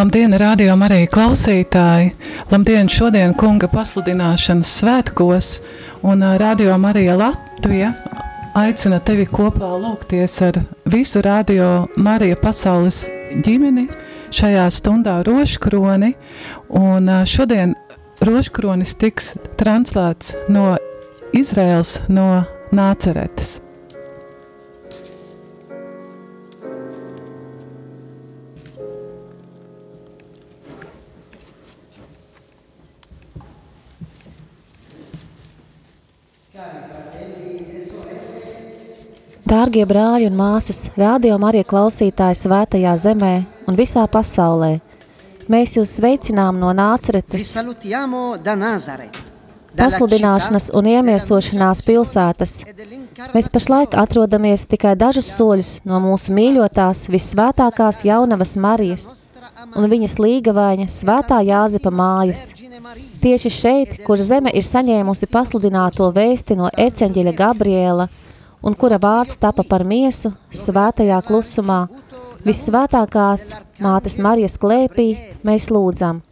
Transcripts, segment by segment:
Labdien, radio Marija klausītāji! Labdien, šodien kunga pasludināšanas svētkos un radio Marija Latvija aicina tevi kopā lūgties ar visu radio Marija pasaules ģimeni šajā stundā roškroni un šodien roškronis tiks translēts no Izraels, no Nāceretes. Dārgie brāļi un māsas, rādījām arī klausītāji svētajā zemē un visā pasaulē. Mēs jūs sveicinām no Nāceretes, pasludināšanas un iemiesošanās pilsētas. Mēs pašlaik atrodamies tikai dažus soļus no mūsu mīļotās, visvētākās jaunavas Marijas un viņas līgavaņa svētā Jāzepa mājas. Tieši šeit, kur zeme ir saņēmusi pasludināto vēsti no erceņģeļa Gabriela – un kura vārds tapa par miesu svētajā klusumā, vissvētākās mātes Marijas klēpī mēs lūdzam.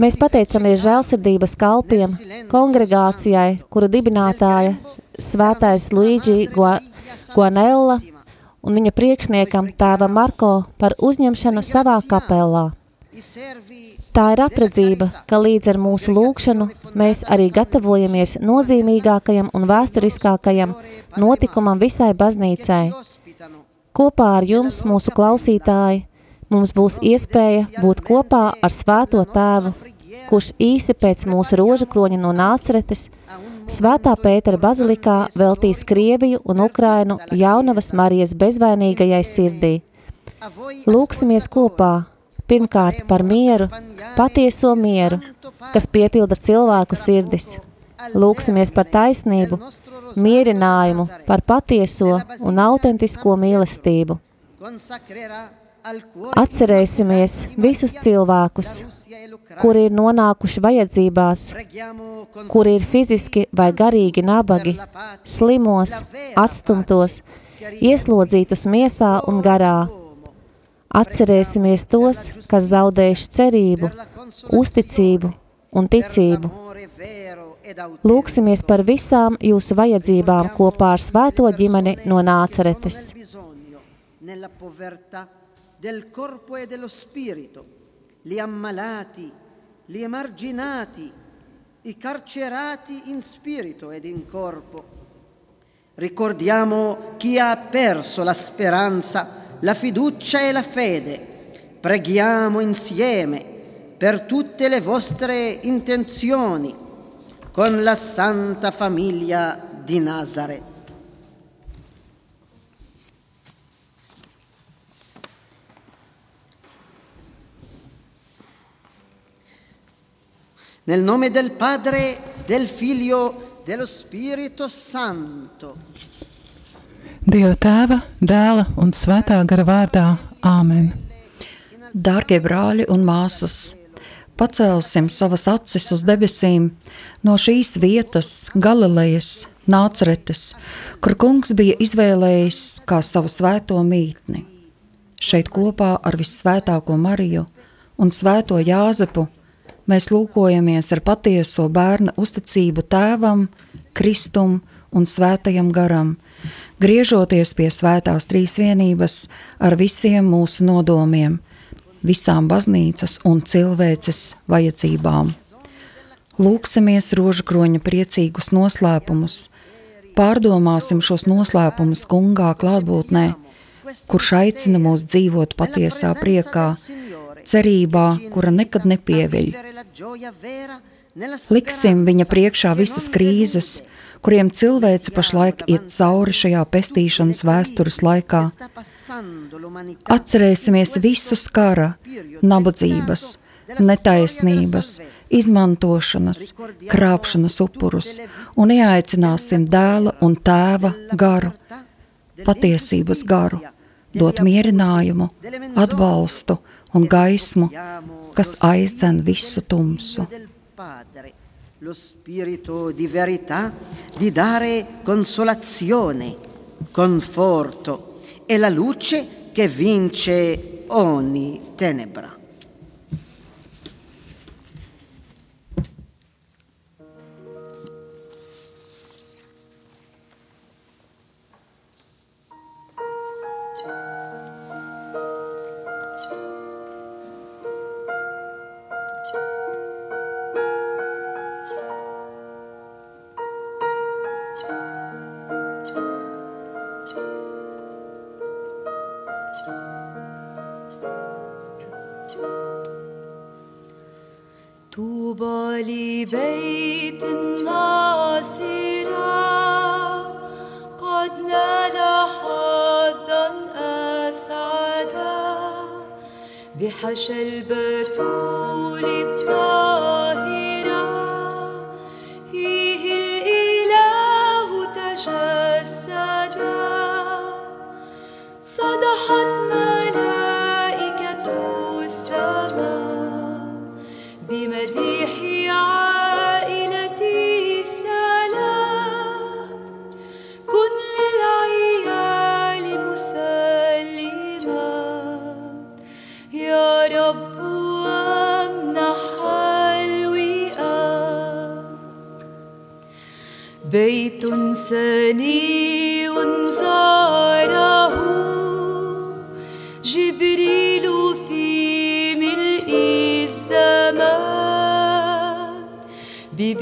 Mēs pateicamies žēlsirdības kalpiem, kongregācijai, kuru dibinātāja svētais Luigi Guanella un viņa priekšniekam tēva Marko par uzņemšanu savā kapelā. Tā ir apredzība, ka līdz ar mūsu lūgšanu mēs arī gatavojamies nozīmīgākajam un vēsturiskākajam notikumam visai baznīcai. Kopā ar jums, mūsu klausītāji, mums būs iespēja būt kopā ar svēto tēvu, kurš īsi pēc mūsu roža kroņa no nāceretes, Svētā Pētera bazilikā veltīs Krieviju un Ukrainu jaunavas Marijas bezvainīgajai sirdī. Lūksimies kopā, Pirmkārt par mieru, patieso mieru, kas piepilda cilvēku sirdis. Lūksimies par taisnību, mierinājumu, par patieso un autentisko mīlestību. Atcerēsimies visus cilvēkus, kuri ir nonākuši vajadzībās, kuri ir fiziski vai garīgi nabagi, slimos, atstumtos, ieslodzītus miesā un garā, Atcerēsimies tos, kas zaudējuši cerību, uzticību un ticību. Lūksimies par visām jūsu vajadzībām kopā ar svēto ģimeni no Nāceretes. del corpo e dello spirito, gli ammalati, gli emarginati, i carcerati in spirito ed in corpo. Ricordiamo chi ha perso la speranza la fiducia e la fede. Preghiamo insieme per tutte le vostre intenzioni con la Santa Famiglia di Nazareth. Nel nome del Padre, del Figlio, dello Spirito Santo. Dieva tēva, dēla un svētā gara vārdā - Āmen. Dārgie brāļi un māsas, pacelsim savas acis uz debesīm no šīs vietas, Galilejas, Nāceretes, kur kungs bija izvēlējis kā savu svēto mītni. Šeit kopā ar vissvētāko Mariju un svēto Jāzepu mēs lūkojamies ar patieso bērna uzticību tēvam, Kristum un svētajam garam – griežoties pie svētās trīsvienības ar visiem mūsu nodomiem, visām baznīcas un cilvēces vajadzībām. Lūksimies rožakroņa priecīgus noslēpumus, pārdomāsim šos noslēpumus kungā klātbūtnē, kurš aicina mūs dzīvot patiesā priekā, cerībā, kura nekad nepieviļ. Liksim viņa priekšā visas krīzes, kuriem cilvēce pašlaik iet cauri šajā pestīšanas vēstures laikā. Atcerēsimies visus kara, nabadzības, netaisnības, izmantošanas, krāpšanas upurus un ieaicināsim dēla un tēva garu, patiesības garu, dot mierinājumu, atbalstu un gaismu, kas aizdzen visu tumsu lo spirito di verità di dare consolazione, conforto e la luce che vince ogni tenebra. طوبى لبيت الناصرة. قد نال حظا أسعدا. بحشى البتول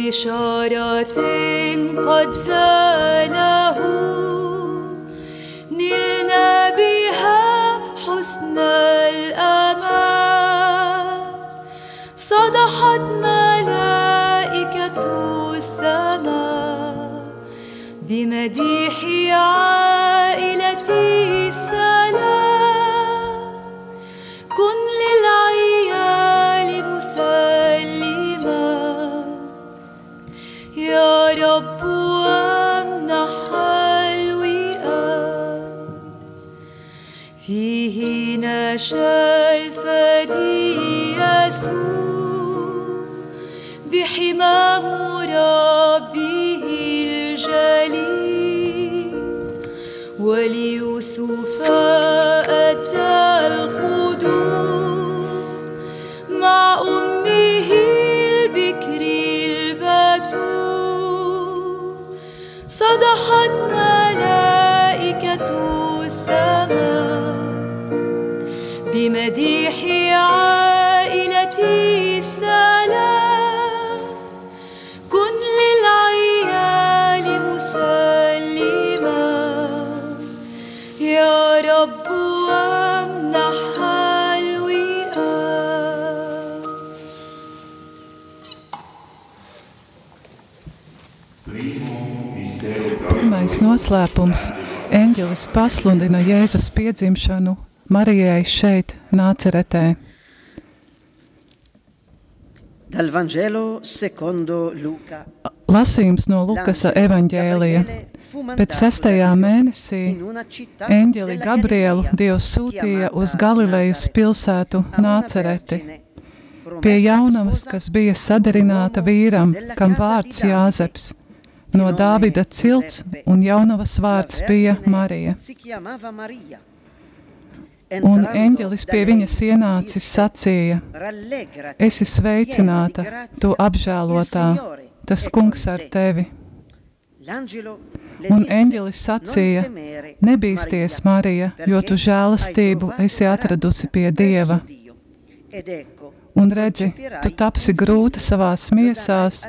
ببشارة قد زانه نشا الفدي يسوع بحمام ربه الجليل وليوسف أتى الخضوع بمديح عائلة السلام كن للعيال مسلما يا رب وامنح الوئام Pirmais noslēpums - eņģelis pasludina Jēzus piedzimšanu Marijai šeit, Nāceretē. Dal Vangelo secondo Luca. Lasījums no Lukasa evaņģēlija. Pēc sestajā mēnesī eņģeli Gabrielu Dievs sūtīja uz Galilejas pilsētu Nācereti pie jaunavas, kas bija sadarināta vīram, kam vārds Jāzeps, no Dāvida cilts, un jaunavas vārds bija Marija. Un eņģelis pie viņas ienācis sacīja, esi sveicināta, tu apžēlotā, tas kungs ar tevi. Un eņģelis sacīja, nebīsties, Marija, jo tu žēlastību esi atradusi pie Dieva. Un redzi, tu tapsi grūta savās miesās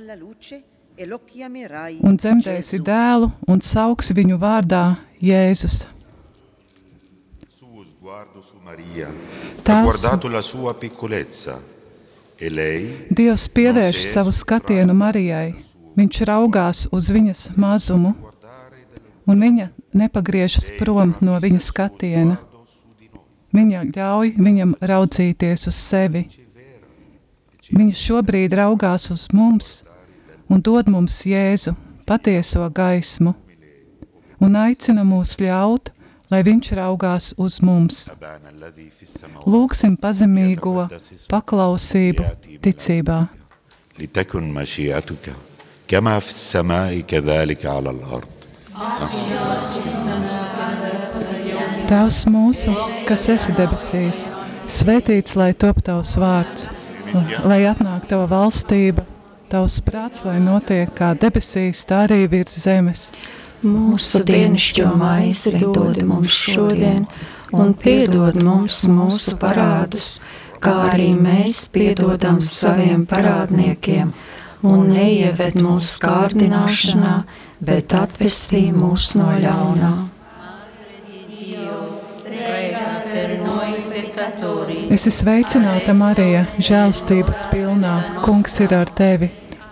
un dzemdēsi dēlu un sauks viņu vārdā Jēzus. Suo sguardo su Maria, Tas- guardato la sua piccolezza e lei Dievs pievērš savu skatienu Marijai. Viņš raugās uz viņas mazumu, un viņa nepagriežas prom no viņa skatiena. Viņa ļauj viņam raudzīties uz sevi. Viņa šobrīd raugās uz mums un dod mums Jēzu, patieso gaismu, un aicina mūs ļaut, lai viņš raugās uz mums. Abana alladhi fis samawati Lūksim pazemīgo paklausību ticībā. لتكن مشيئتك كما في السماء كذلك على الأرض Tēvs mūsu, kas esi debesīs, svētīts lai top tavs vārds, lai atnāk tava valstība, tavs prāts, lai notiek kā debesīs, tā arī virs zemes. Mūsu dienascho maizi dod mums šodien, un piedod mums mūsu parādus, kā arī mēs piedodam saviem parādniekiem, un neieved mūsu kārdināšanā, bet atvestī mūs no ļaunā. Es esmu sveicināta, Marija, žēlstības pilnā. Kungs ir ar tevi.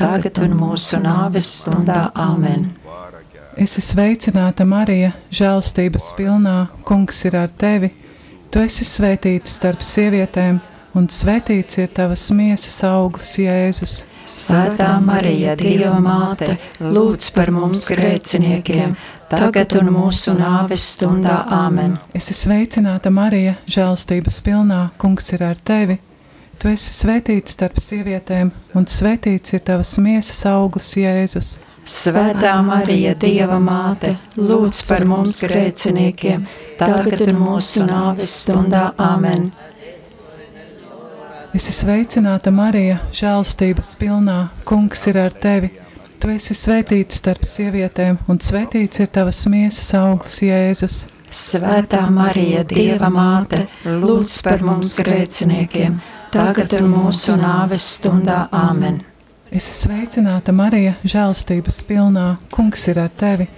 tagad un mūsu nāves stundā Āmen. Es esmu sveicināta, Marija, žēlstības pilnā. Kungs ir ar tevi. Tu esi svētīta starp sievietēm, un svētīts ir tavas miesas auglis, Jēzus. Svētā Marija, Dieva māte, lūdz par mums grēciniekiem, tagad un mūsu nāves stundā Āmen. Es esmu sveicināta, Marija, žēlstības pilnā. Kungs ir ar tevi. Tu esi svētīta starp sievietēm, un svētīts ir tavas miesas auglis, Jēzus. Svētā Marija, Dieva māte, lūdz par mums grēciniekiem, tagad un mūsu nāves stundā Āmen. Es esmu sveicināta, Marija, žēlstības pilnā. Kungs ir ar tevi. Tu esi svētīta starp sievietēm, un svētīts ir tavas miesas auglis, Jēzus. Svētā Marija, Dieva māte, lūdz par mums grēciniekiem, tagad un mūsu nāves stundā Āmen. Es esmu sveicināta, Marija, žēlstības pilnā. Kungs ir ar tevi.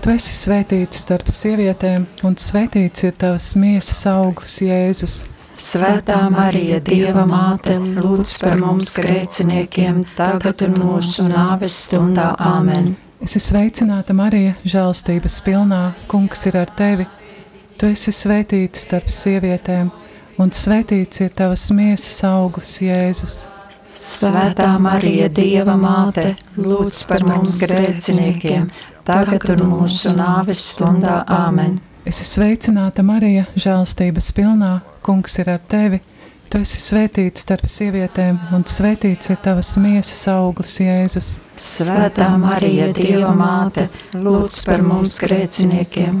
Tu esi svētīta starp sievietēm, un svētīts ir tavas miesas auglis, Jēzus. Svētā Marija, Dieva māte, lūdz par mums grēciniekiem, tagad un mūsu nāves stundā Āmen. Es esmu sveicināta, Marija, žēlstības pilnā. Kungs ir ar tevi. Tu esi svētīta starp sievietēm, un svētīts ir tavas miesas auglis, Jēzus. Svētā Marija, Dieva māte, lūdz par mums grēciniekiem, tagad un mūsu nāves stundā Āmen. Es esmu sveicināta, Marija, žēlstības pilnā. Kungs ir ar tevi. Tu esi svētīta starp sievietēm, un svētīts ir tavas miesas auglis, Jēzus. Svētā Marija, Dieva māte, lūdz par mums grēciniekiem,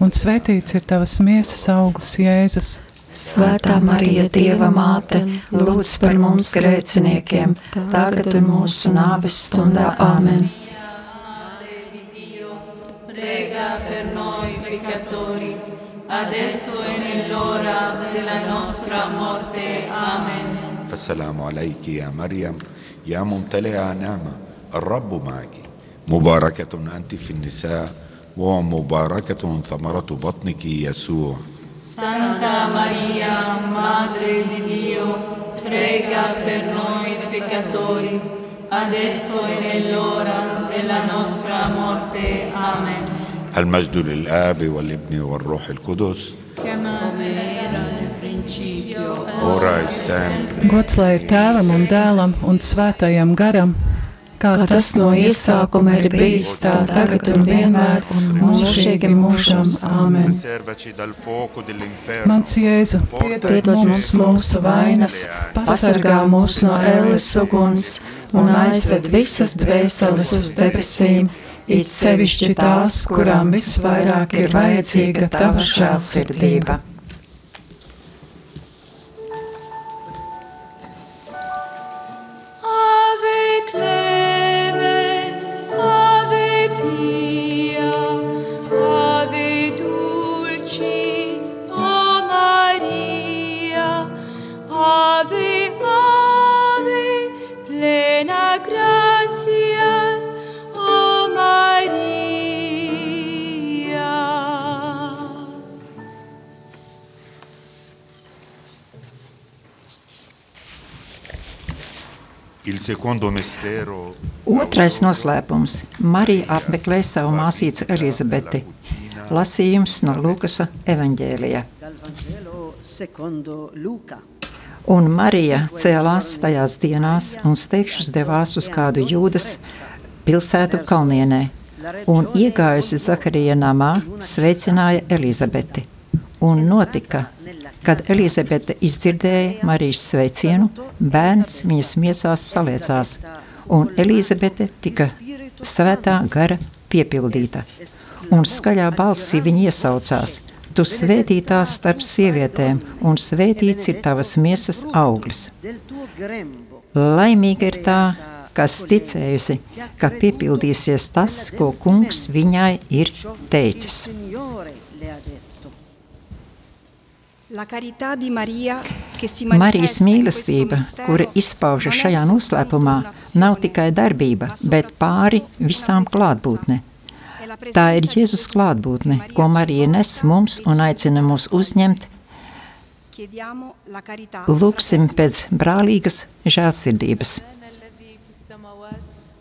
un svētīts ir tavas miesas auglis, Jēzus. Svētā Marija, Dieva māte, lūdz par mums grēciniekiem, tagad un mūsu nāves stundā Āmen. Prega per noi peccatori, adesso e nell'ora della nostra morte. Amen. السلام عليك يا مريم يا ممتلئة نعمة الرب معك مباركة أنت في النساء ومباركة ثمرة بطنك يسوع Santa Maria, Madre di Dio, prega per noi peccatori, adesso e nell'ora della nostra morte. Amen. المجد للآب والابن والروح القدس ora et sempre Gods lai ir tēvam un dēlam un svētajam garam, kā tas no iesākuma ir bijis tā tagad un vienmēr un mūžīgi mūžam. Āmen. Mans Jēzu, piedod Piedod mums mūsu vainas, pasargā mūs no ēles uguns un aizved visas dvēseles uz debesīm, it sevišķi tās, kurām visvairāk ir vajadzīga tava žēlsirdība. Otrais noslēpums - Marija apmeklē savu māsīcu Elizabeti. Lasījums no Lukasa evaņģēlijā. Un Marija cēlās tajās dienās un steigšus devās uz kādu jūdas pilsētu kalnienē, un iegājusi Zaharija namā, sveicināja Elizabeti. Un notika, kad Elizabete izdzirdēja Marijas sveicienu, bērns viņas miesās saliecās, un Elizabete tika svētā gara piepildīta. Un skaļā balsī viņa iesaucās: Tu svētītās starp sievietēm, un svētīts ir tavas miesas grembo. Laimīga ir tā, kas ticējusi, ka piepildīsies tas, ko kungs viņai ir teicis. Signore le ha detto. La carità di Maria, che si Marijas mīlestība, kura è šajā noslēpumā, nav tikai darbība, bet pāri visām klātbūtne. la Tā ir Jēzus klātbūtne, ko Marija nes mums un aicina mūs uzņemt. Lūksim pēc brālīgas žēlsirdības.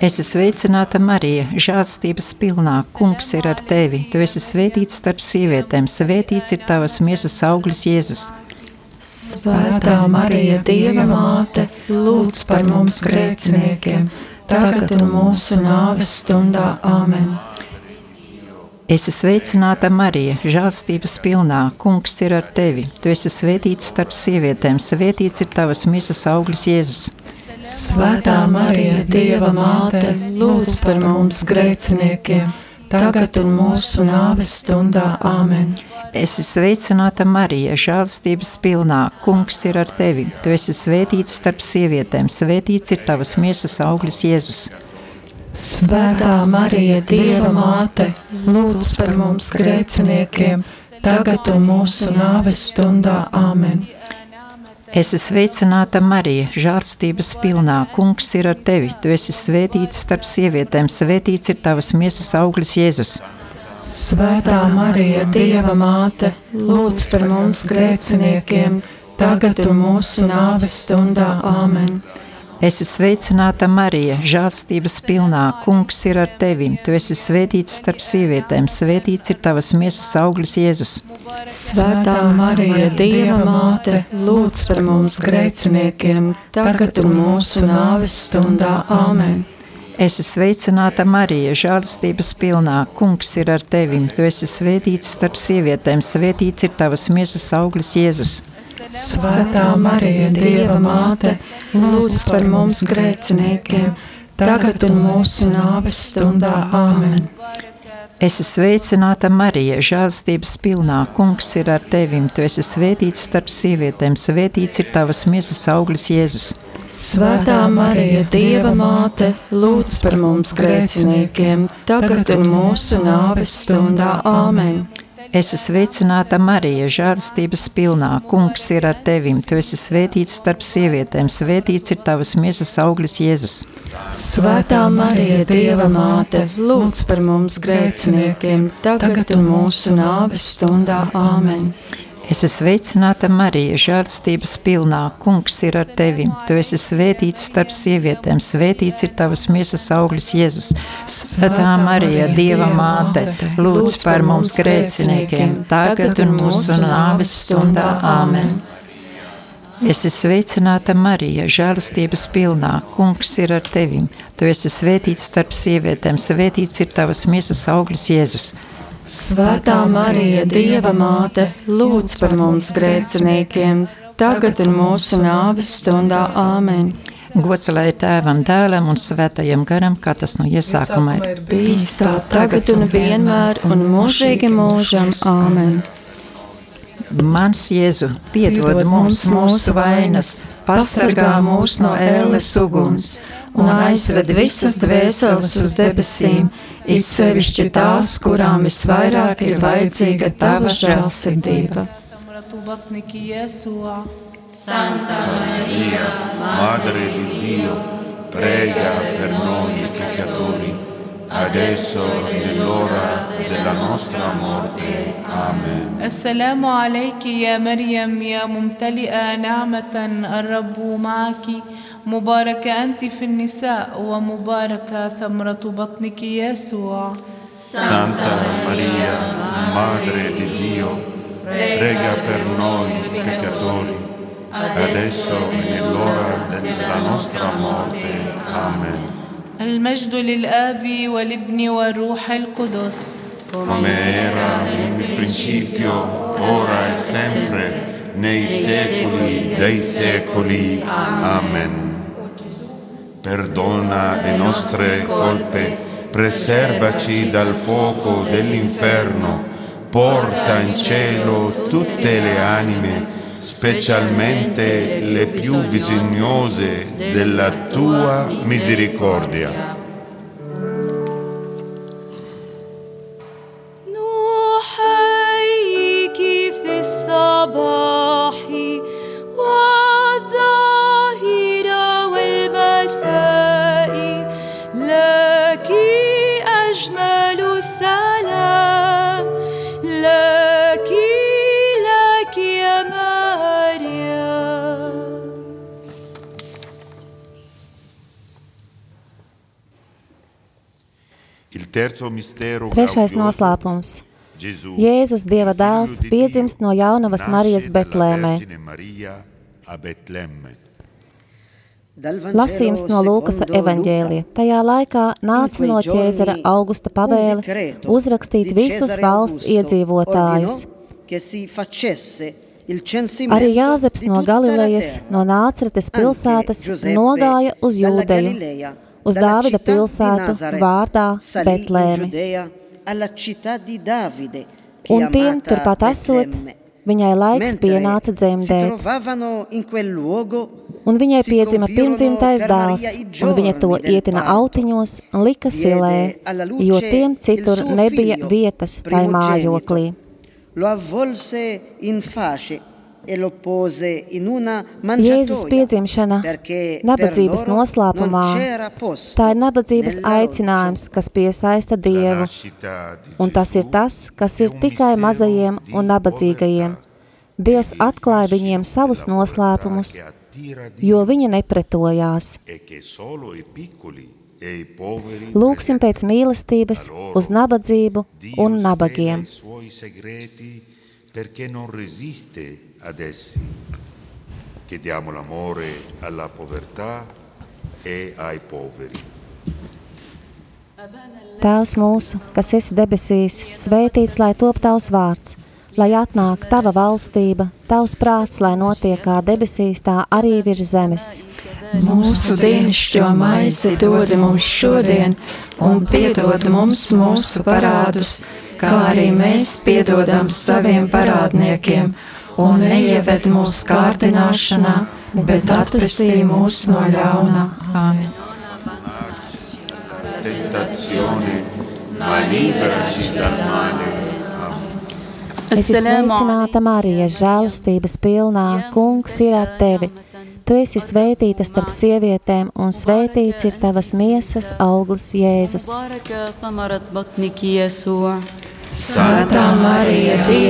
Esi sveicināta, Marija, žēlstības pilnā. Kungs ir ar tevi. Tu esi svētīts starp sievietēm, svētīts ir tavas miesas auglis, Jēzus. Svētā Marija, Dieva māte, lūdz par mums grēciniekiem, tagad un mūsu nāves stundā. Amen. Esi sveicināta, Marija, žēlstības pilnā. Kungs ir ar tevi. Tu esi svētīts starp sievietēm, svētīts ir tavas miesas auglis, Jēzus. Svētā Marija, Dieva māte, lūdz par mums grēciniekiem, tagad un mūsu nāves stundā. Amen. Esi sveicināta, Marija, žēlstības pilnā. Kungs ir ar tevi. Tu esi svētīts starp sievietēm, svētīts ir tavas miesas auglis, Jēzus. Svētā Marija, Dieva māte, lūdz par mums grēciniekiem, tagad un mūsu nāves stundā. Amen. Esi sveicināta, Marija, žēlstības pilnā. Kungs ir ar tevi. Tu esi svētīts starp sievietēm, svētīts ir tavas miesas auglis, Jēzus. Svētā Marija, Dieva māte, lūdz par mums grēciniekiem, tagad un mūsu nāves stundā. Amen. Esi sveicināta, Marija, žēlstības pilnā. Kungs ir ar tevi. Tu esi svētīts starp sievietēm, svētīts ir tavas miesas auglis, Jēzus. Svētā Marija, Dieva māte, lūdz par mums grēciniekiem, tagad un mūsu nāves stundā. Amen. Esi sveicināta, Marija, žēlstības pilnā. Kungs ir ar tevi. Tu esi svētīts starp sievietēm, svētīts ir tavas miesas auglis, Jēzus. Svētā Marija, Dieva māte, lūdz par mums grēciniekiem, tagad un mūsu nāves stundā. Amen. Esi sveicināta, Marija, žēlstības pilnā. Kungs ir ar tevi. Tu esi svētīts starp sievietēm, svētīts ir tavas miesas auglis, Jēzus. Svētā Marija, Dieva māte, lūdz par mums grēciniekiem, tagad un mūsu nāves stundā. Amen. Esi sveicināta, Marija, žēlstības pilnā. Kungs ir ar tevi. Tu esi svētīts starp sievietēm, svētīts ir tavas miesas auglis, Jēzus. Svētā Marija, Dieva māte, lūdz par mums grēciniekiem, tagad un mūsu nāves stundā. Amen. Esi sveicināta, Marija, žēlstības pilnā. Kungs ir ar tevi. Tu esi svētīts starp sievietēm, svētīts ir tavas miesas auglis, Jēzus. Svētā Marija, Dieva māte, lūdz par mums grēciniekiem, tagad un mūsu nāves stundā. Āmen. Esi sveicināta, Marija, žēlastības pilnā. Kungs ir ar tevi. Tu esi svētīts starp sievietēm, svētīts ir tavas miesas auglis, Jēzus. Svētā Marija, Dieva māte, lūdz par mums grēciniekiem, tagad un mūsu nāves stundā. Āmen. Gods lai tēvam, dēlam un svētajam garam, kā tas no iesākuma ir. Bijis tā tagad un vienmēr un mūžīgi mūžam. Āmen. Mans Jēzu, piedod mums mūsu vainas, pasargā mūs no ēles uguns un aizved visas dvēseles uz debesīm, it sevišķi tās, kurām visvairāk ir vajadzīga tava žēlsirdība. Santa Maria, Madre di Dio, prega per noi peccatori, adesso e nell'ora della nostra morte. Amen. Assalamu alayki ya Maryam ya mumtali'a ni'matan ar-Rabbu ma'aki. مباركة أنت في النساء ومباركة ثمرة بطنك يسوع Santa Maria, Madre di Dio, prega per noi peccatori, adesso e nell'ora della nostra morte. Amen. المجد للآب والابن والروح القدس Come era nel principio, ora e sempre, nei secoli dei secoli. Amen. Perdona le nostre colpe, preservaci dal fuoco dell'inferno, porta in cielo tutte le anime, specialmente le più bisognose della tua misericordia. Trešais noslēpums. Jēzus, Dieva dēls, piedzimst no jaunavas Marijas Betlēmē. Lasījums no Lūkas evaņģēlija. Tajā laikā nāca no ķēzara Augusta pavēle uzrakstīt visus valsts iedzīvotājus. Arī Jāzeps no Galilejas, no Nācretes pilsētas, nogāja uz Jūdeju, uz Dāvida pilsētu vārdā Betlēmi. Un tiem turpat esot, viņai laiks pienāca dzemdēt. Un viņai piedzima pirmdzimtais dēls, un viņa to ietina autiņos un lika silē, jo tiem citur nebija vietas tai mājoklī. Lo avvolse in face e Jēzus piedzimšana nabadzības noslēpumā, tā ir nabadzības aicinājums, kas piesaista Dievu, un tas ir tas, kas ir un tikai mazajiem un nabadzīgajiem. Dievs e di atklāja viņiem savus noslēpumus, jo viņi nepretojās. e e Lūksim pēc mīlestības uz nabadzību un nabagiem. perché non resiste ad essi. Chiediamo l'amore alla povertà e ai poveri. Tēvs mūsu, kas esi debesīs, svētīts lai top tavs vārds, lai atnāk tava valstība, tavs prāts, lai notiek kā debesīs, tā arī virs zemes. Mūsu dienascho maizi dod mums šodien, un piedod mums mūsu parādus, kā arī mēs piedodam saviem parādniekiem, un neieved mūsu kārdināšanā, bet atpestī mūs no ļaunā. Āmen. Es esmu sveicināta Marija, žēlastības pilnā, kungs ir ar tevi. Tu esi svētīta starp sievietēm, un svētīts ir tavas miesas auglis, Jēzus. Svētā Marija, Dieva!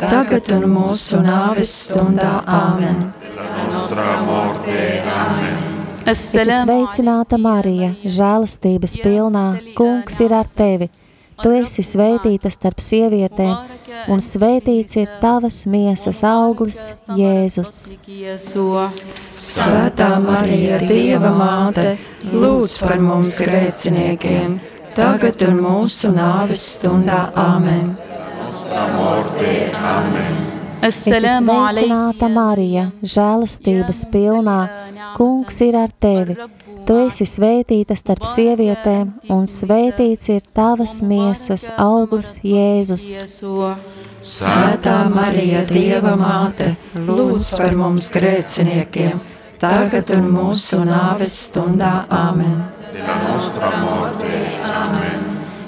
tagad un mūsu nāves stundā Āmen. Es sveicināta Marija, žēlastības pilnā, kungs ir ar tevi. Tu esi svētīta starp sievietēm, un svētīts ir tavas miesas auglis, Jēzus. Svētā Marija, Dieva māte, lūdz par mums grēciniekiem, tagad un mūsu nāves stundā Āmen. Es sveicināta Marija, žēlastības pilnā, kungs ir ar tevi. Tu esi svētīta starp sievietēm, un svētīts ir tavas miesas auglis, Jēzus. Svētā Marija, Dieva māte, lūdz par mums grēciniekiem, tagad un mūsu nāves stundā. Āmen.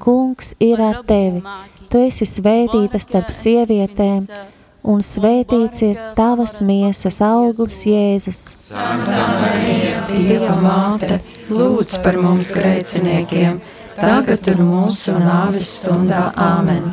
kungs ir ar tevi. Tu esi svētīta starp sievietēm, un svētīts ir tavas miesas auglis, Jēzus. Dieva māte, lūdz par mums grēciniekiem, tagad un mūsu nāves stundā Āmen.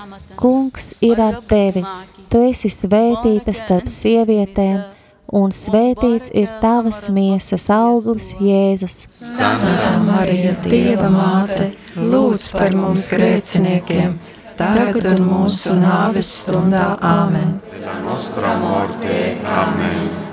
kungs ir ar tevi. Tu esi svētīta starp sievietēm, un svētīts ir tavas miesas auglis, Jēzus. Svētā Marija, Dieva māte, lūdz par mums grēciniekiem, tagad un mūsu nāves stundā Āmen.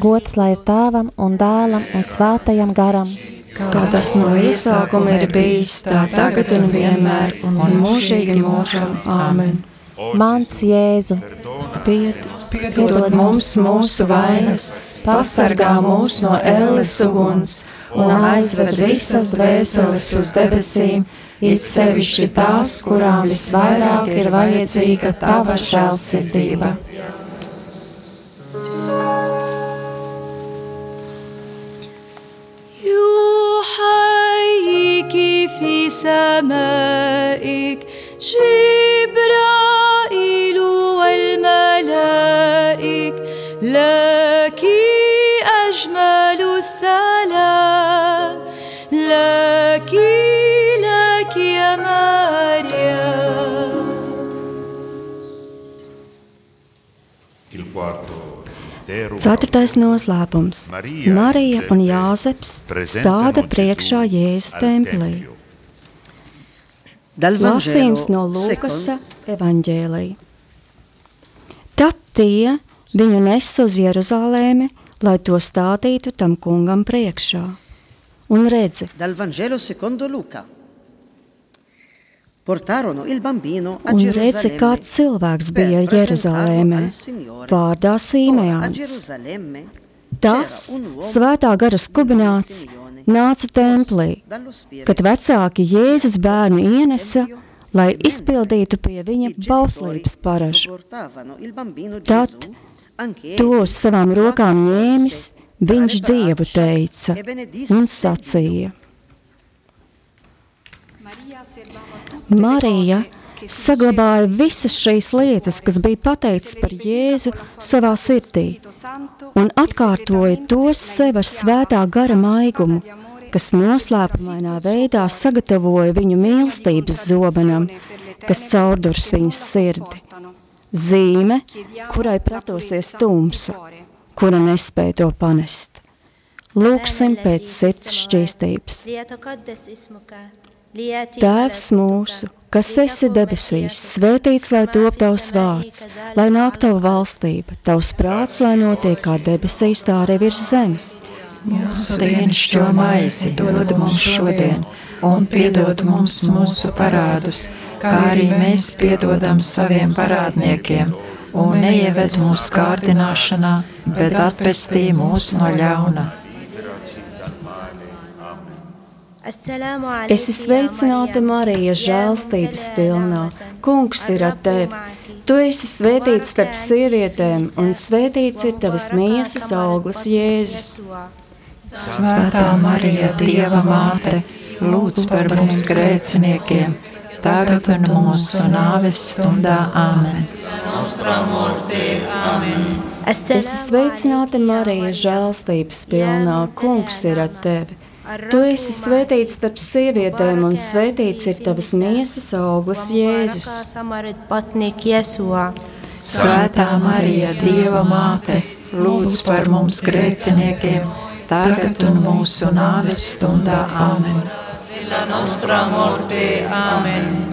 Gods lai ir tēvam un dēlam un svētajam garam. Kā tas no iesākuma ir bijis, tā tagad un vienmēr, un mūžīgi mūžam. Āmen. Mans Jēzu, Pied, piedod mums mūsu vainas, pasargā mūs no elles uguns un aizved visas dvēseles uz debesīm, it sevišķi tās, kurām visvairāk ir vajadzīga tava žēlsirdība. جبرائيل والملائك لك أجمل السلام لك لك يا مريم Il quarto mistero Ceturtais noslēpums - Marija un Jāzeps stāda priekšā Jēzu templī. Lasījums no Lūkasa evaņģēlī. Tad tie viņu nes uz Jeruzalēmi, lai to stādītu tam kungam priekšā. Un redzi, Dal Vangelo secondo Luca. Portarono il bambino a un redzi, kāds cilvēks bija Jeruzalēmē, vārdā Sīmejāns. Tas svētā gara skubināts nāca templī, kad vecāki Jēzus bērnu ienesa, lai izpildītu pie viņa bauslības bambino Tad Gesù anche to uz savām rokām ņēmis, Viņš Dievu teica un sacīja: Marija saglabāja visas šīs lietas, kas bija pateikts par Jēzu savā sirdī, un atkārtoja tos sev ar svētā gara maigumu, kas noslēpumainā veidā sagatavoja viņu mīlestības zobenam, kas caurdurs viņas sirdi. Zīme, kurai pretosies tumsa, kura nespēja to panest. Lūksim pēc sirds šķīstības. Tēvs mūsu, kas esi debesīs, svētīts lai top tavs vārds, lai nāk tava valstība, tavs prāts, lai notiek kā debesīs, tā arī virs zemes. Mūsu dienascho maizi dod mums šodien, un piedod mums mūsu parādus, kā arī mēs piedodam saviem parādniekiem, un neieved mūsu kārdināšanā, bet atpestī mūs no ļauna. Es esmu sveicināta Marija, žēlstības pilnā. Kungs ir ar tevi. Tu esi svētīts starp sievietēm, un svētīts ir tavas miesas auglis, Jēzus. Svētā Marija, Dieva māte, lūdz par mums grēciniekiem, tagad un mūsu nāves stundā Āmen. Es esmu sveicināta Marija, žēlstības pilnā. Kungs ir ar tevi. Tu esi svētīts starp sievietēm, un svētīts ir tavas miesas auglis, Jēzus. Svētā Marija, Dieva māte, lūdz par mums grēciniekiem, tagad un mūsu nāves stundā. Āmen.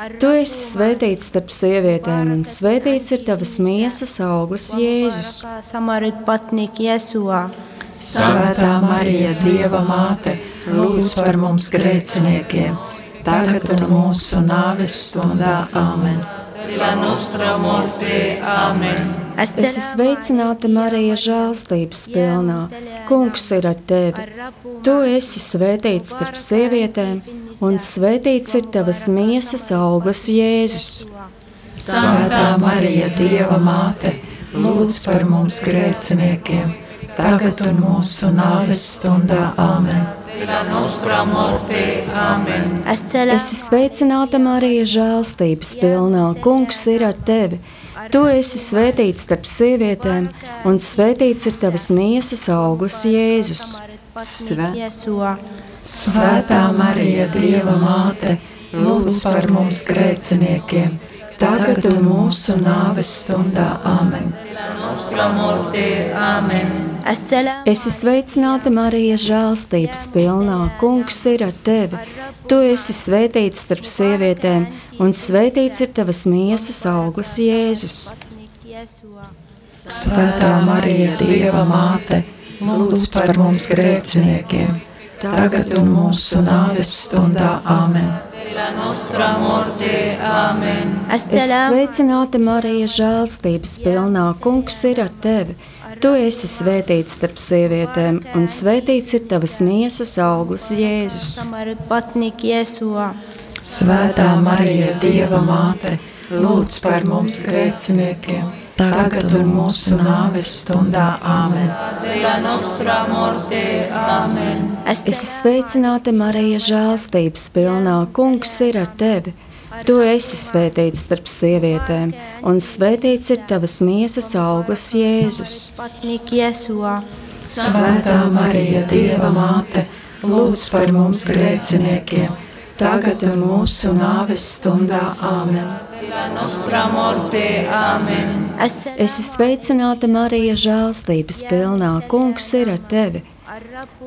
Tu esi svētīts starp sievietēm, un svētīts ir tavas miesas auglis, Jēzus. Svētā Marija, Dieva māte, lūdz par mums grēciniekiem, tagad un mūsu nāves stundā Āmen. Es esmu sveicināta Marija, žēlstības pilnā. Kungs ir ar tevi. Tu esi svētīts starp sievietēm, un svētīts ir tavas miesas auglis, Jēzus. Svētā Marija, Dieva māte, lūdz par mums grēciniekiem, tagad un mūsu nāves stundā Āmen. Es esmu sveicināta Marija, žēlstības pilnā. Kungs ir ar tevi. Tu esi svētīts starp sievietēm, un svētīts ir tavas miesas auglis, Jēzus. Svē. Svētā Marija, Dieva māte, lūdz par mums grēciniekiem, tagad un mūsu nāves stundā Āmen. Es esmu sveicināta Marija, žēlstības pilnā. Kungs ir ar tevi. Tu esi svētīts starp sievietēm, un svētīts ir tavas miesas auglis, Jēzus. Svētā Marija, Dieva māte, lūdz par mums grēciniekiem, tagad un mūsu nāves stundā Āmen. Es esmu sveicināta Marija, žēlstības pilnā. Kungs ir ar tevi. Tu esi svētīts starp sievietēm, un svētīts ir tavas miesas auglis, Jēzus. Svētā Marija, Dieva māte, lūdz par mums grēciniekiem, tagad un mūsu nāves stundā Āmen. Es esmu sveicināta Marija, žēlstības pilnā. Kungs ir ar tevi. Tu esi svētīts starp sievietēm, un svētīts ir tavas miesas auglis, Jēzus. Svētā Marija, Dieva māte, lūdz par mums grēciniekiem, tagad un mūsu nāves stundā Āmen. Es esmu sveicināta Marija, žēlstības pilnā. Kungs ir ar tevi.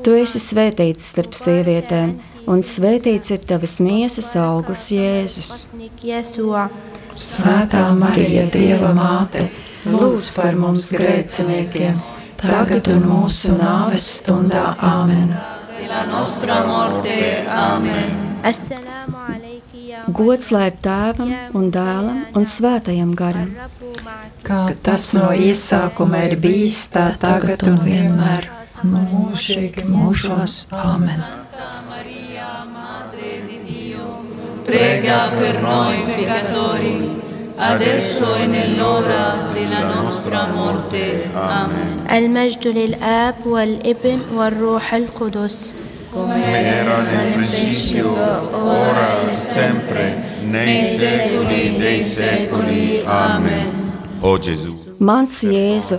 Tu esi svētīts starp sievietēm, un svētīts ir tavas miesas auglis, Jēzus. Svētā Marija, Dieva māte, lūdz par mums grēciniekiem, tagad un mūsu nāves stundā. Āmen! Gods lai ir tēvam un dēlam un svētajam garam. Kā tas no iesākuma ir bijis, tā tagad un vienmēr, mūžīgi mūžos. Āmen! Prega per noi peccatori, adesso e nell'ora della nostra morte. Amen. المجد للآب والابن والروح القدس come era nel principio, ora e sempre, nei secoli dei secoli. Amen. O Gesù, Mans Jēzu,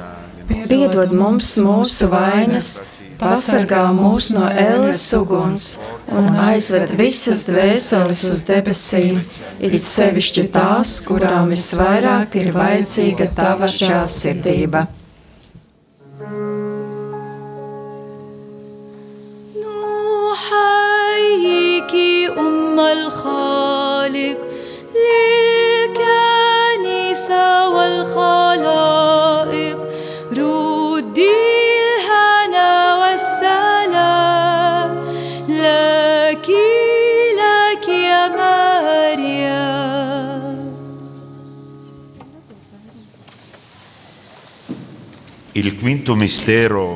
piedod mums mūsu vainas, pasargā mūs no ēles uguns un aizved visas dvēseles uz debesīm, it sevišķi tās, kurām visvairāk ir vajadzīga tava žēlsirdība.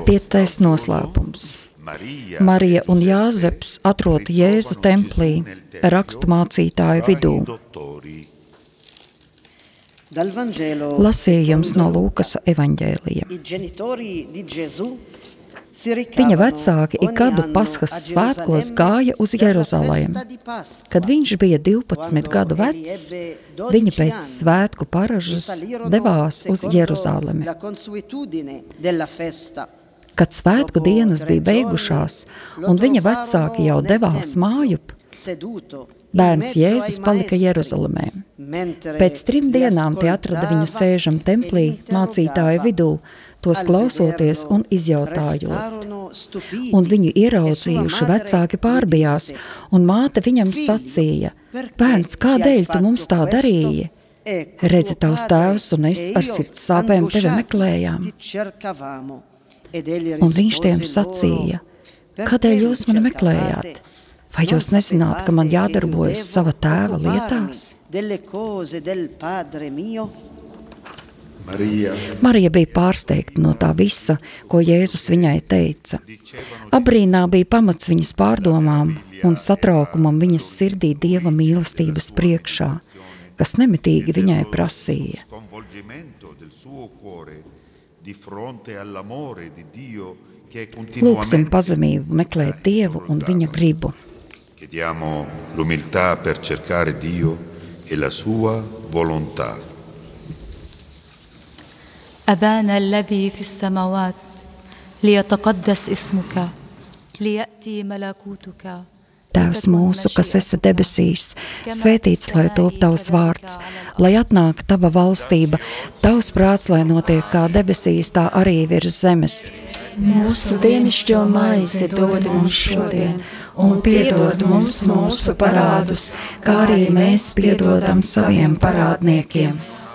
Piektais noslēpums. Marija un Jāzeps atrod Jēzu templī, rakstu mācītāju vidū. Dal Vangelo Lasījums no Lūkas evaņģēlija. Viņa vecāki ik gadu Paskas svētkos gāja uz Jeruzalemi. Kad viņš bija 12 gadu vecs, viņi pēc svētku paražas devās uz Jeruzalemi. Kad svētku dienas bija beigušās un viņa vecāki jau devās mājup, bērns Jēzus palika Jeruzalemē. Pēc trim dienām tie atrada viņu sēžam templī mācītāju vidū, tos klausoties un izjautājot. Un viņu ieraudzījuši vecāki pārbijās, un māte viņam sacīja: Bērns, kādēļ tu mums tā darīji? Redzi, tavs tēvs un es ar sirds sāpēm tevi meklējām. Un viņš tiem sacīja: Kādēļ jūs mani meklējāt? Vai jūs nezināt, ka man jādarbojas sava tēva lietās? Delle cose del padre mio Marija Marija bija pārsteigta no tā visa, ko Jēzus viņai teica. Abrīnā bija pamats viņas pārdomām un satraukumam viņas sirdī dieva mīlestības priekšā, kas nemitīgi viņai prasīja. Lūksim pazemību meklēt Dievu un viņa gribu. Chiediamo l'umiltà per cercare Dio e la sua volontà. أبانا الذي في السماوات ليتقدس اسمك ليأتي ملكوتك Tēvs mūsu, kas esi debesīs, svētīts lai top tavs vārds, lai atnāk tava valstība, tavs prāts, lai notiek kā debesīs, tā arī virs zemes. Mūsu dienascho maizi dod mums šodien, un piedod mums mūsu parādus, kā arī mēs piedodam saviem parādniekiem.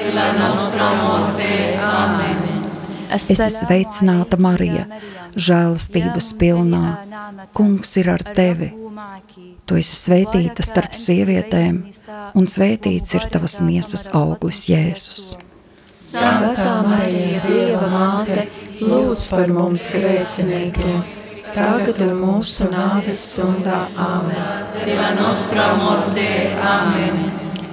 La nostra morte. Amen. Es esmu sveicināta Marija, žēlastības pilnā. Kungs ir ar tevi. Tu esi svētīta starp sievietēm, un svētīts ir tavas miesas auglis Jēzus. Svētā Marija, Dieva māte, lūdz par mums grēciniekiem, tagad un mūsu nāves stundā. Āmen!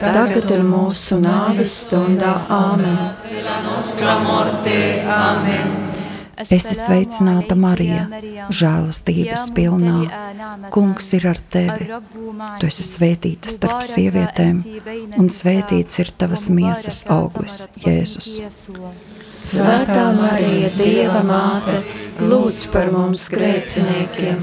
tagad un mūsu nāves stundā. Āmen. Es esmu sveicināta, Marija, žēlastības pilnā. Kungs ir ar tevi. Tu esi svētīta starp sievietēm, un svētīts ir tavas miesas auglis, Jēzus. Svētā Marija, Dieva māte, lūdz par mums grēciniekiem,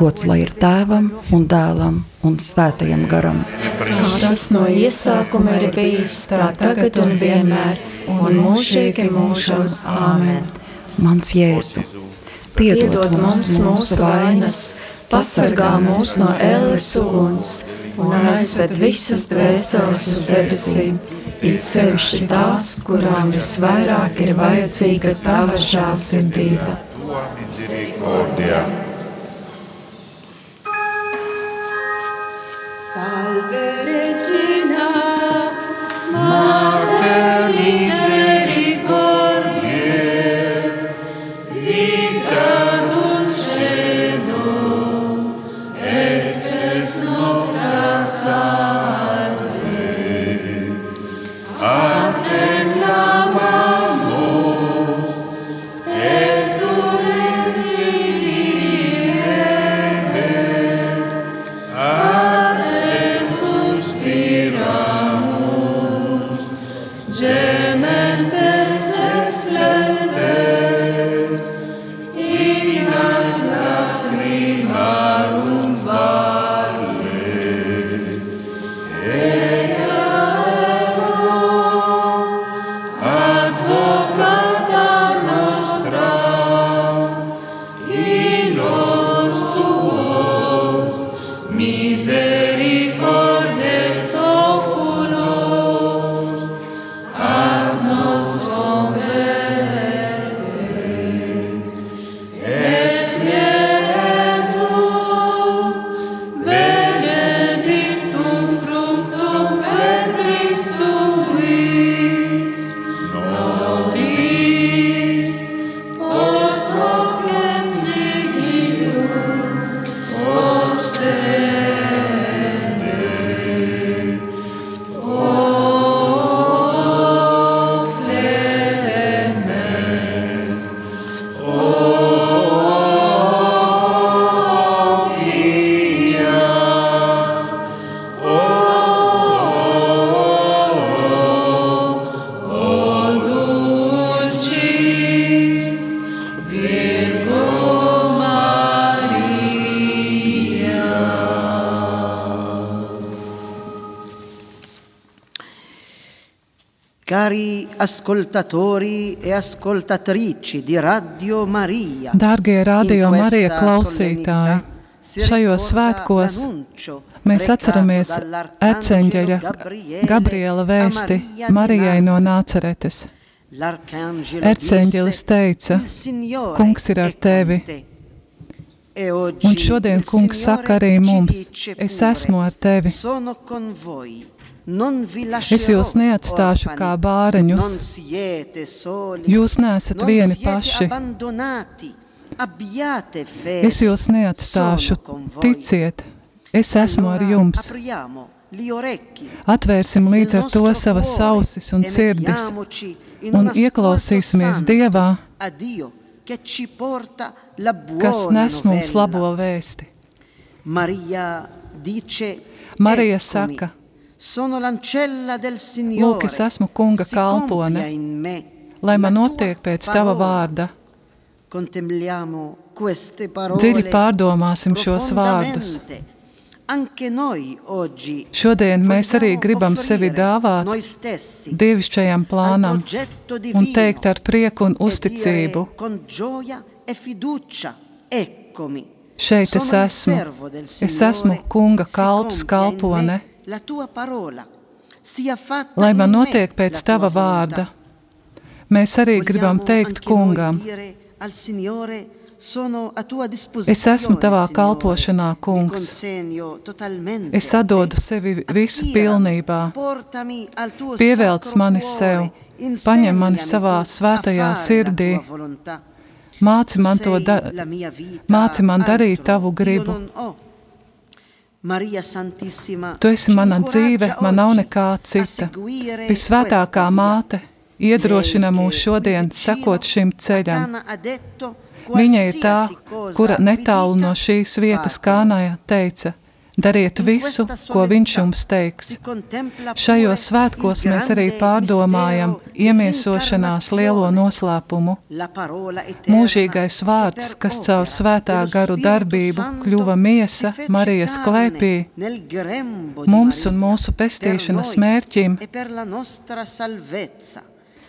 Gods lai ir tēvam un dēlam un svētajam garam. Kā tas no iesākuma ir bijis, tā tagad un vienmēr, un mūžīgi mūžos. Āmen. Mans Jēzu, piedod mums mūsu vainas, pasargā mūs no ēles uguns un aizved visas dvēseles uz debesīm, it sevišķi tās, kurām visvairāk ir vajadzīga tava žēlsirdība. Salve Regina, Mater Dārgie Radio Marija klausītāji, šajos svētkos mēs atceramies eceņģeļa Gabriela vēsti Marijai no. Nāceretes. Erceņģelis teica, "Il Signore kungs ir ar tevi. te." E oggi Un šodien kungs saka arī mums, es esmu ar tevi. Es jūs neatstāšu kā bāreņus. Jūs neesat vieni paši. Es jūs neatstāšu. Ticiet, es esmu ar jums. Atvērsim līdz ar to savas ausis un e sirdis un ieklausīsimies Dievā, kas nes mums labo vēsti. Marija "Eccomi, saka, sono l'ancella del Signore lūk, es esmu kunga kalpone, lai man notiek pēc tava parola." vārda. Contempliamo queste parole Dziļi pārdomāsim šos vārdus. profondamente. Anche noi oggi Šodien mēs arī gribam sevi dāvāt dievišķajam plānam un teikt ar prieku un e uzticību. e. Šeit es esmu. Es esmu kunga kalps, kalpone, me La tua parola sia fatta lai man notiek pēc tava vārda. Mēs arī gribam teikt kungam, es esmu tavā kalpošanā, kungs. Es atdodu sevi visu pilnībā. Pievelc mani sev, paņem mani savā svētajā sirdī, māci man da māci man darīt tavu gribu. non ho. Maria Santissima, Tu esi mana dzīve, man nav nekā cita. Visvētākā māte iedrošina mūs šodien sekot šim ceļam. Viņa ir tā, "Qualsiasi cosa kura netālu no šīs vietas Kānājā teica: Dariet visu, ko viņš jums teiks. Šajos svētkos mēs arī pārdomājam iemiesošanās lielo noslēpumu. Mūžīgais vārds, kas caur svētā garu darbību kļuva miesa Marijas klēpī, mums un mūsu pestīšanas mērķim e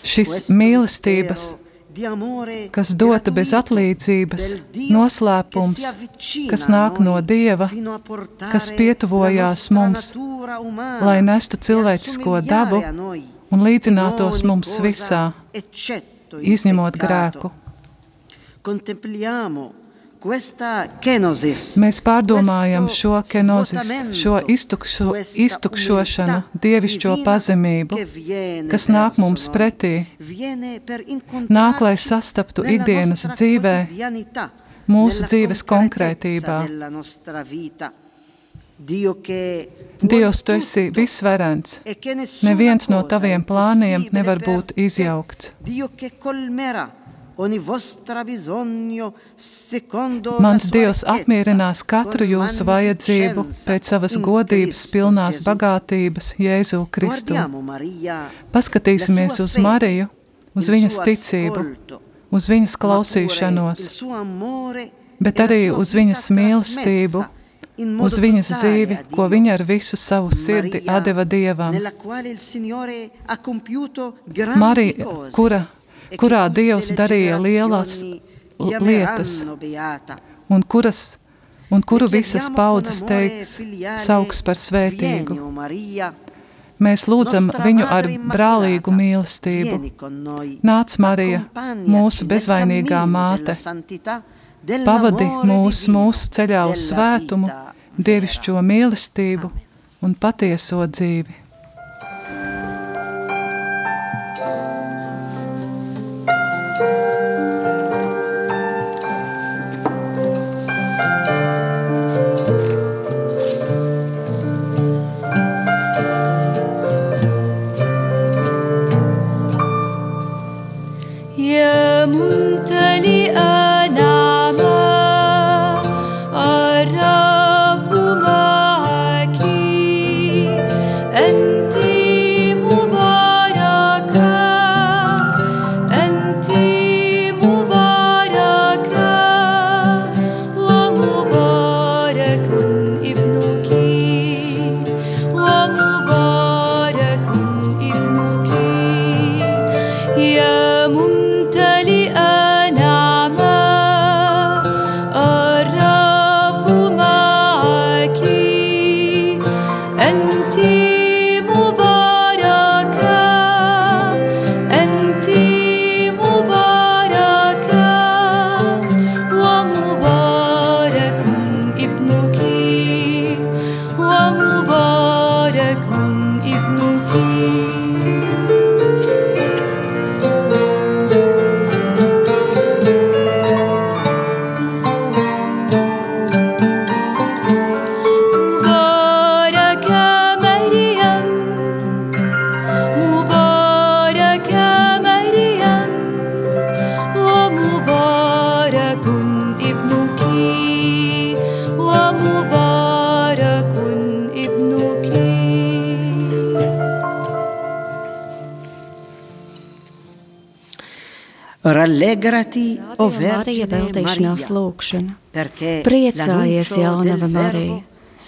šis mīlestības, kas dota bez atlīdzības, noslēpums, kas nāk no Dieva, kas pietuvojās mums, lai nestu e cilvēcisko dabu un in līdzinātos mums visā, izņemot grēku. Contempliamo Mēs pārdomājam šo kenozis, šo iztukšo, iztukšošanu, dievišķo pazemību, kas nāk mums pretī, nāk, lai sastaptu ikdienas dzīvē, mūsu dzīves konkrētībā. Dievs, tu esi tutto visvarens. e Neviens no taviem plāniem nevar būt izjaukts. Mans Dievs apmierinās katru jūsu vajadzību pēc savas godības pilnās bagātības Jēzu Kristu. Paskatīsimies uz Mariju, uz viņas ticību, uz viņas klausīšanos, bet e arī uz viņas mīlestību, uz viņas dzīvi, ko viņa ar visu savu sirdi deva Dievam. Marija, kura, kurā Dievs darīja lielas lietas, un, kuras, un kuru visas paudzes teiks, sauks par svētīgu. Mēs lūdzam viņu ar brālīgu mīlestību. Nāc, Marija, mūsu bezvainīgā māte, pavadi mūs mūsu ceļā uz svētumu, dievišķo mīlestību un patieso dzīvi. أنتِ Marija, veltīšanās lūkšana. Priecājies, jaunava Marija,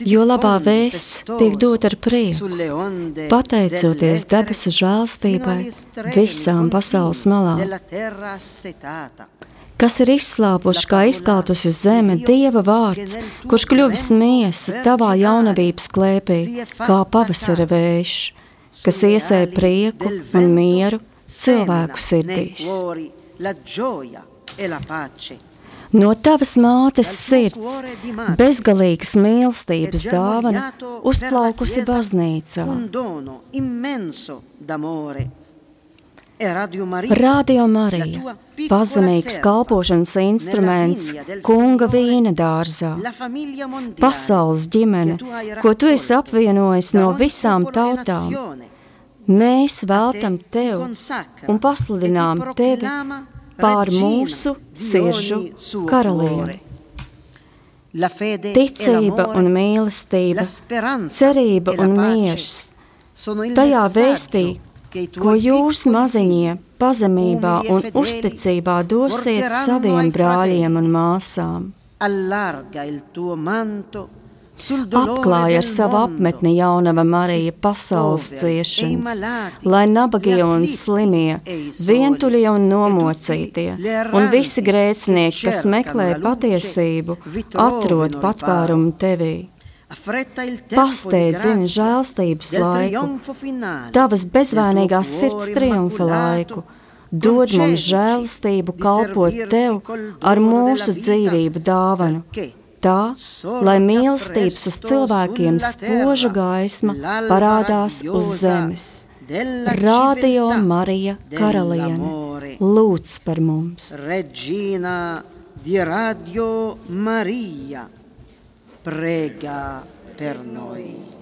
jo labā vēsts tiek dot ar prieku, pateicoties debesu žēlstībai visām pasaules malām kas ir izslāpuši kā izkautusi zeme, Dieva vārds, kurš kļuvis miesa tavā jaunavības klēpī, kā pavasara vējš, kas iesēja prieku un mieru cilvēku sirdīs. No tavas mātes sirds, bezgalīgas mīlestības dāvana, uzplaukusi baznīcā. Radio Marija, pazemīgs kalpošanas instruments kunga vīna dārzā, pasaules ģimene, ko tu esi apvienojis no visām tautām. Mēs veltam tev un pasludinām tevi pār mūsu siržu karalieni. Ticība un mīlestība, cerība un miers. Tajā vēstī, ko jūs maziņie pazemībā un uzticībā dosiet saviem brāļiem un māsām. Apklāja ar savu apmetni jaunava Marija pasaules ciešanas, lai nabagie un slimie, vientuļie un nomocītie, un visi grēcinieki, kas meklē patiesību, atrod patvērumu tevī. Pasteidzini žēlstības laiku, tavas bezvainīgās sirds triumfa laiku, dod mums žēlastību kalpot tev ar mūsu dzīvību dāvanu tā, lai mīlestības uz cilvēkiem spoža gaisma parādās uz zemes. Radio Marija Karaliene, lūdz par mums! Regina di Radio Maria, prega per noi!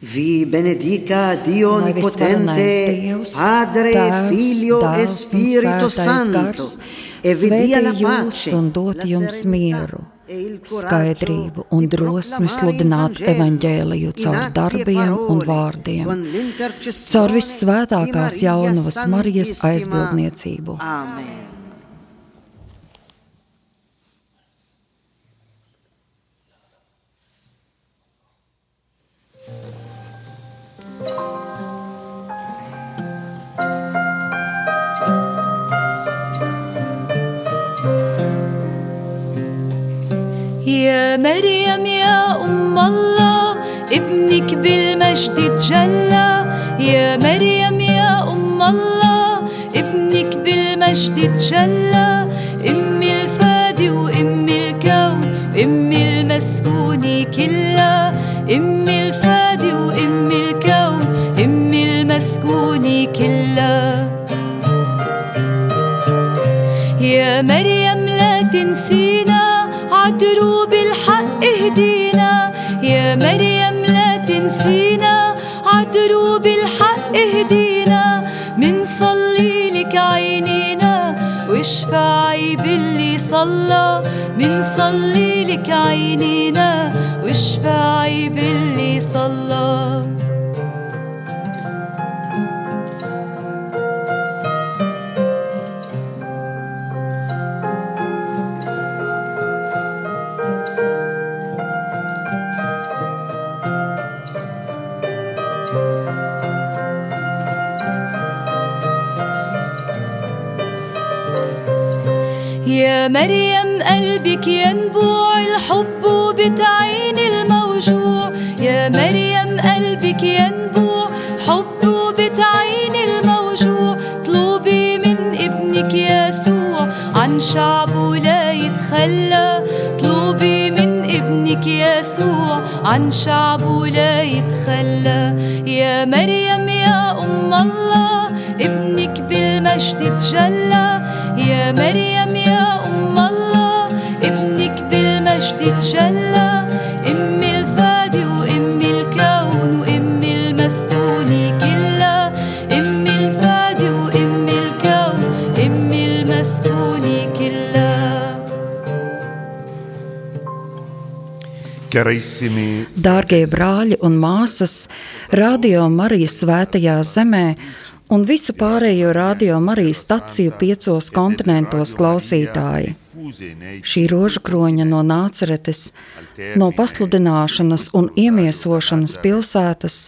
benedica Dio Onnipotente, Padre, Tēvs, Figlio e Spirito Santo, e vi dia la pace, un dot jums mieru, skaidrību un drosmi sludināt evaņģēliju caur darbiem un vārdiem, caur vissvētākās jaunavas Marijas aizbildniecību. Amen. يا مريم يا أم الله ابنك بالمجد تجلى. يا مريم يا أم الله ابنك بالمجد تجلى. أمي الفادي وأمي الكون أمي المسكونة كلها أمي الفادي وأمي الكون أمي المسكونة كلها يا مريم لا تنسينا عدروب الحق اهدينا. يا مريم لا تنسينا. عدروب الحق اهدينا. منصلي لك عينينا. واشفعي باللي صلى. منصلي لك عينينا. واشفعي باللي صلى. يا مريم قلبك ينبوع الحب وبتعين الموجوع. يا مريم قلبك ينبوع حب وبتعين الموجوع. طلبي من ابنك يسوع عن شعبه لا يتخلى. طلبي من ابنك يسوع عن شعبه لا يتخلى. يا مريم يا أم الله ابنك بالمجد تجلى. يا مريم يا أم الله ابنك بالمجد تجلى أمي الفادي وأمي الكون وأمي المسكونة كلها أمي الفادي وأمي الكون أمي المسكونة كلها Carissimi Dārgie brāļi un māsas, Radio Marijas svētajā zemē un visu pārējo Radio Marijas staciju piecos kontinentos klausītāji. Šī rožu kroņa no Nāceretes, no pasludināšanas un iemiesošanas pilsētas,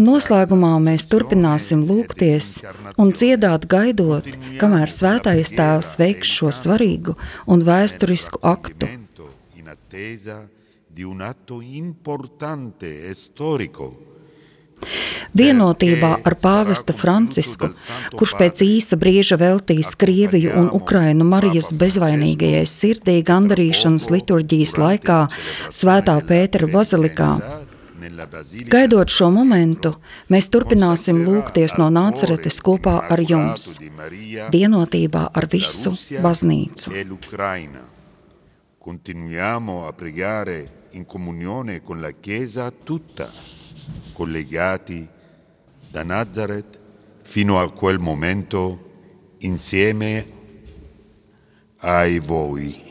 noslēgumā mēs turpināsim lūgties un dziedāt gaidot, kamēr svētais tēvs veiks šo svarīgu un vēsturisku aktu. di un atto importante e storico Vienotībā ar pāvestu Francisku, kurš pēc īsa brīža veltīs Krieviju un Ukrainu Marijas bezvainīgajai sirdī gandarīšanas liturģijas laikā Svētā Pētera bazilikā. Gaidot šo momentu, mēs turpināsim lūgties no nāceretes kopā ar jums, vienotībā ar visu baznīcu. Continuiamo a pregare in comunione con la Chiesa tutta, collegati da Nazareth fino a quel momento insieme ai voi.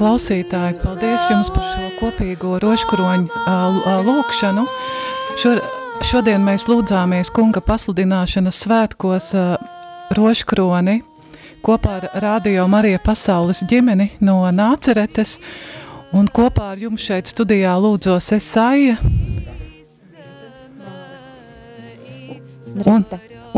Klausītāji, paldies jums par šo kopīgo ā, lūkšanu. Šo, šodien mēs lūdzāmies kunga pasludināšanas svētkos ā, rožkroni kopā ar Radio Marija pasaules ģimeni no Nāceretes. Un kopā ar jums šeit studijā lūdzos Esaija un,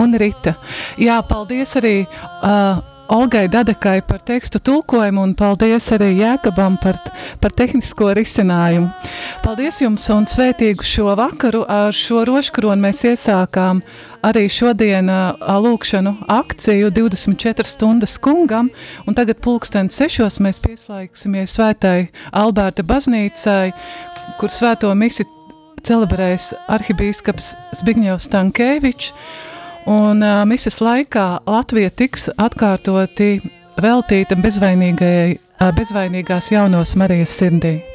un Rita. Jā, paldies arī uh, Olgai Dadekai par tekstu tulkojumu un paldies arī Jēkabam par, par tehnisko risinājumu. Paldies jums un svētīgu šo vakaru. Ar šo roškronu mēs iesākām arī šodien lūkšanu akciju 24 stundas kungam, un tagad pulksten sešos mēs pieslēgsimies svētai Alberta baznīcai, kur svēto misi celebrēs arhibīskaps Zbigņevs Tankēvičs, un uh, misas laikā Latvija tiks atkārtoti veltīta bezvainīgajai, uh, bezvainīgās jaunos Marijas sirdī.